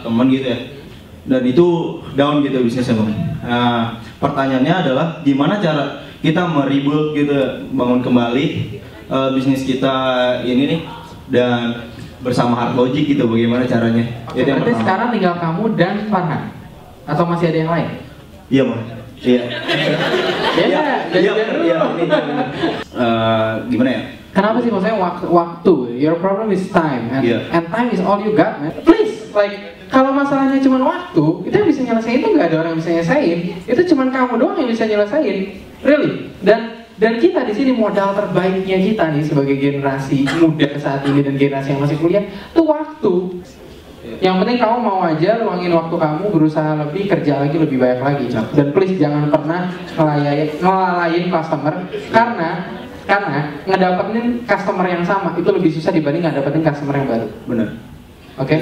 temen gitu ya dan itu down gitu bisnisnya bang nah, pertanyaannya adalah gimana cara kita meribut gitu bangun kembali eh, bisnis kita ini nih dan bersama hard logic gitu bagaimana caranya Oke, Itu yang berarti pertama. sekarang tinggal kamu dan Farhan atau masih ada yang lain? iya bang iya Ya, iya jadi iya iya ini. Eh, gimana ya Kenapa sih maksudnya waktu, waktu? Your problem is time, and, Iya. and time is all you got, man. Please, like kalau masalahnya cuma waktu, itu yang bisa nyelesain itu nggak ada orang yang bisa nyelesain. Itu cuma kamu doang yang bisa nyelesain, really. Dan dan kita di sini modal terbaiknya kita nih sebagai generasi muda saat ini dan generasi yang masih kuliah itu waktu. Yang penting kamu mau aja luangin waktu kamu berusaha lebih kerja lagi lebih banyak lagi. Dan please jangan pernah ngelayain ngelalain customer karena karena ngedapetin customer yang sama itu lebih susah dibanding ngedapetin customer yang baru. benar Oke?